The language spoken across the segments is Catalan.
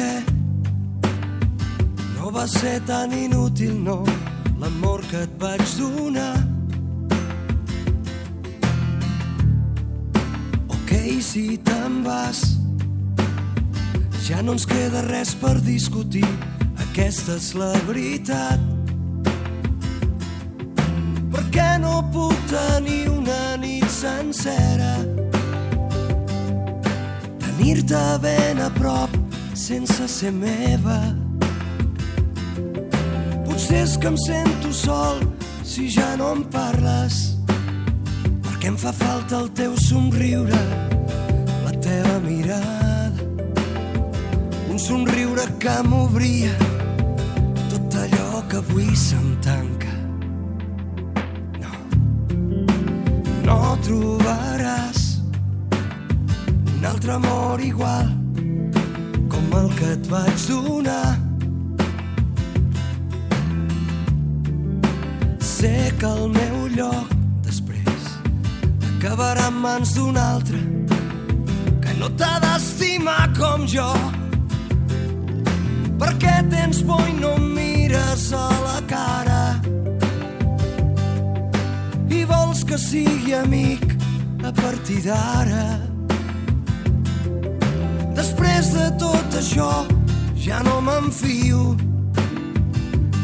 que no va ser tan inútil, no, l'amor que et vaig donar. Ok, si te'n vas, ja no ens queda res per discutir, aquesta és la veritat. Per què no puc tenir una nit sencera? Tenir-te ben a prop sense ser meva. Potser és que em sento sol si ja no em parles. Perquè em fa falta el teu somriure, la teva mirada. Un somriure que m'obria tot allò que avui se'm tanca. No, no trobaràs un altre amor igual et vaig donar. Sé que el meu lloc després acabarà en mans d'un altre que no t'ha d'estimar com jo. Per què tens por i no em mires a la cara? I vols que sigui amic a partir d'ara? Després de tot això ja no m'enfio.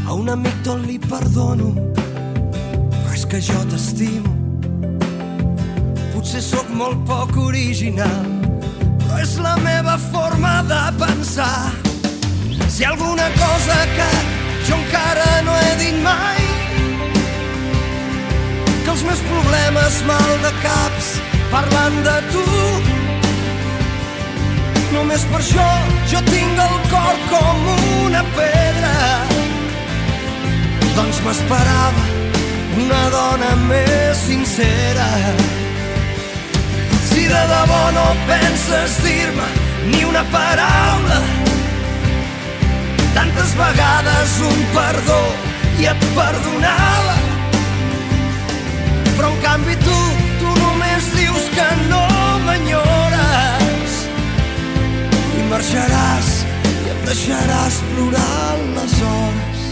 A un amic tot li perdono, però és que jo t'estimo. Potser sóc molt poc original, però és la meva forma de pensar. Si alguna cosa que jo encara no he dit mai, que els meus problemes mal de caps parlant de tu, Només per això jo tinc el cor com una pedra. Doncs m'esperava una dona més sincera. Si de debò no penses dir-me ni una paraula, tantes vegades un perdó i et perdonava. Però en canvi tu, tu només dius que no marxaràs i em deixaràs plorar les hores.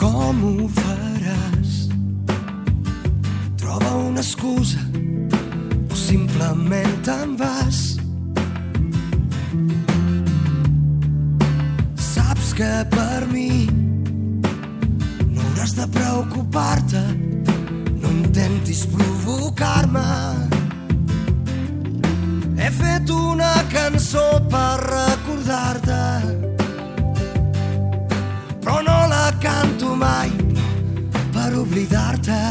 Com ho faràs? Troba una excusa o simplement te'n vas. Saps que per mi no hauràs de preocupar-te, no intentis provocar-me. He fet una cançó per recordar-te, però no la canto mai per oblidar-te.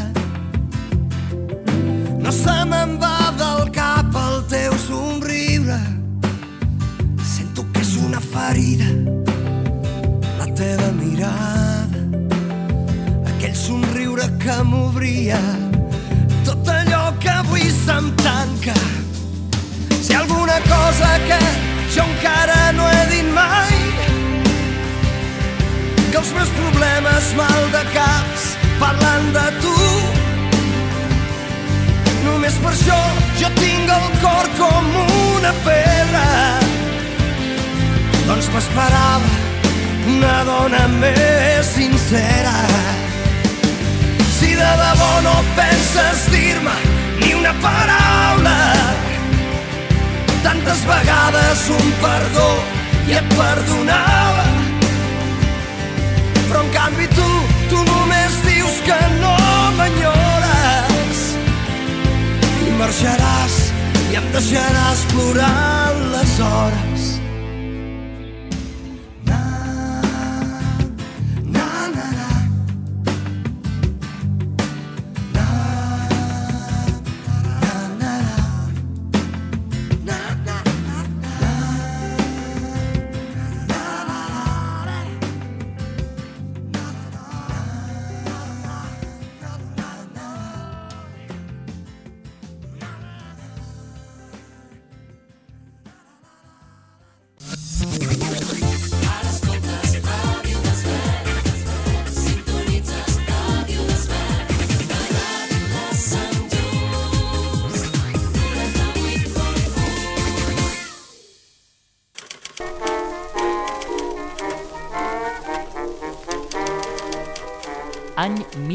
No se me'n va del cap el teu somriure, sento que és una ferida, la teva mirada, aquell somriure que m'obria, tot allò que avui se'm tanca. Si alguna cosa que jo encara no he dit mai, que els meus problemes mal de caps parlant de tu, només per això jo tinc el cor com una pedra. Doncs m'esperava una dona més sincera. Si de debò no penses dir-me ni una paraula, tantes vegades un perdó i et perdonava. Però en canvi tu, tu només dius que no m'enyores i marxaràs i em deixaràs plorant les hores.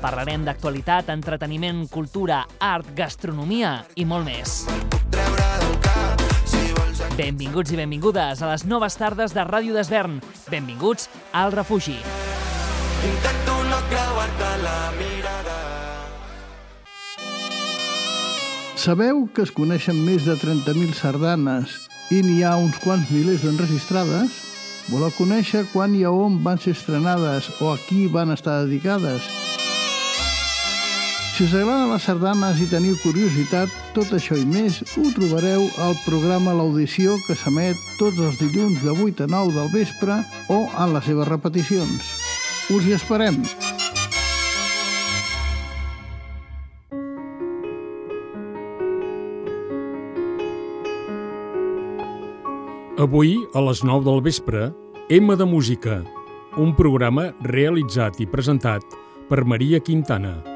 Parlarem d'actualitat, entreteniment, cultura, art, gastronomia i molt més. Benvinguts i benvingudes a les noves tardes de Ràdio d'Esvern. Benvinguts al refugi. Intento no creuar-te la mirada. Sabeu que es coneixen més de 30.000 sardanes i n'hi ha uns quants milers d'enregistrades? Voleu conèixer quan i a on van ser estrenades o a qui van estar dedicades? Si us agraden les sardanes i teniu curiositat, tot això i més ho trobareu al programa L'Audició que s'emet tots els dilluns de 8 a 9 del vespre o en les seves repeticions. Us hi esperem! Avui, a les 9 del vespre, M de Música, un programa realitzat i presentat per Maria Quintana.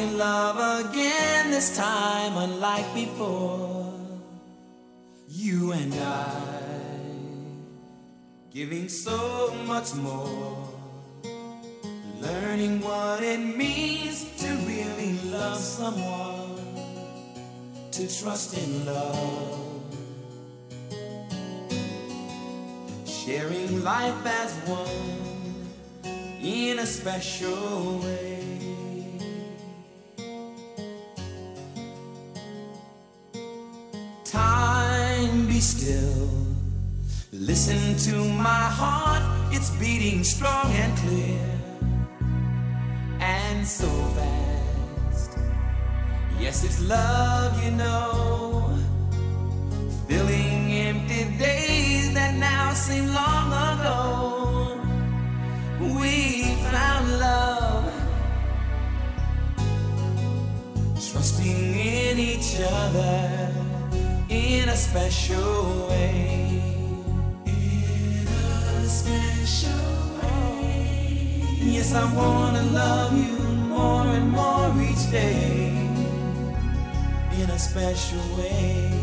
in love again, this time unlike before. You and I, giving so much more, learning what it means to really love someone, to trust in love, sharing life as one in a special way still. Listen to my heart, it's beating strong and clear. And so fast. Yes, it's love, you know. Special way. In a special way. Yes, I wanna love you more and more each day in a special way.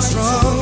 strong.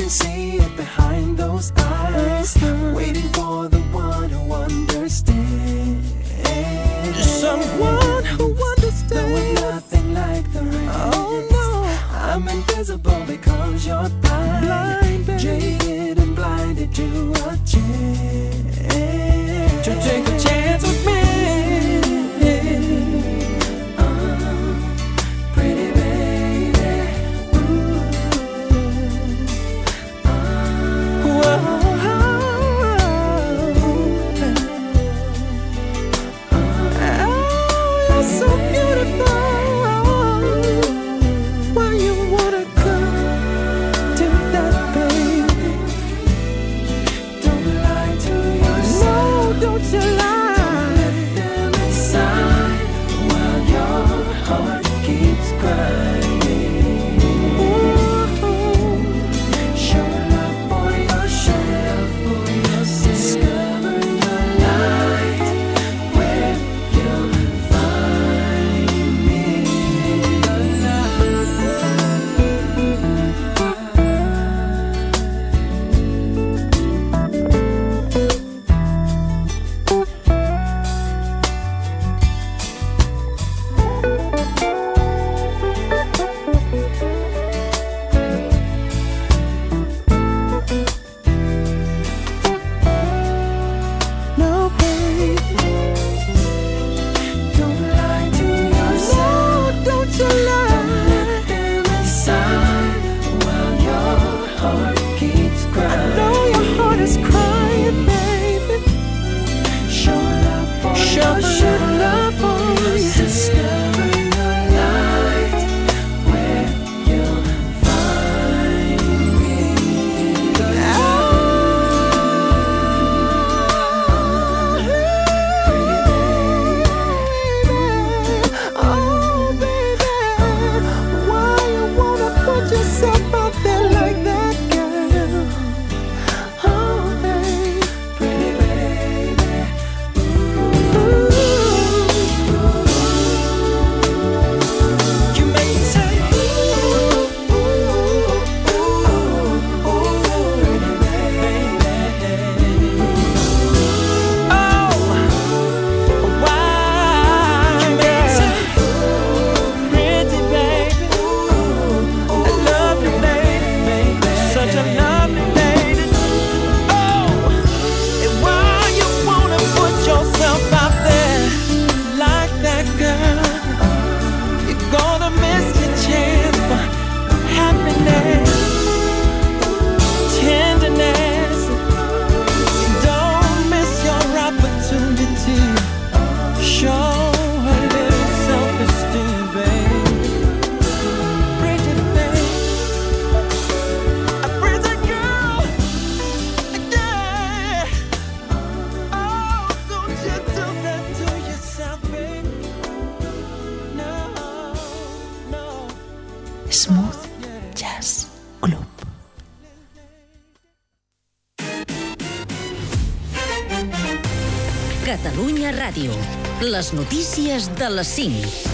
can see it behind those eyes. Waiting for the one who understands. Someone who understands. No, I'm nothing like the rest. Oh no, I'm invisible because you're blind. blind. Jaded and blinded to a chance. 要是 de les 5.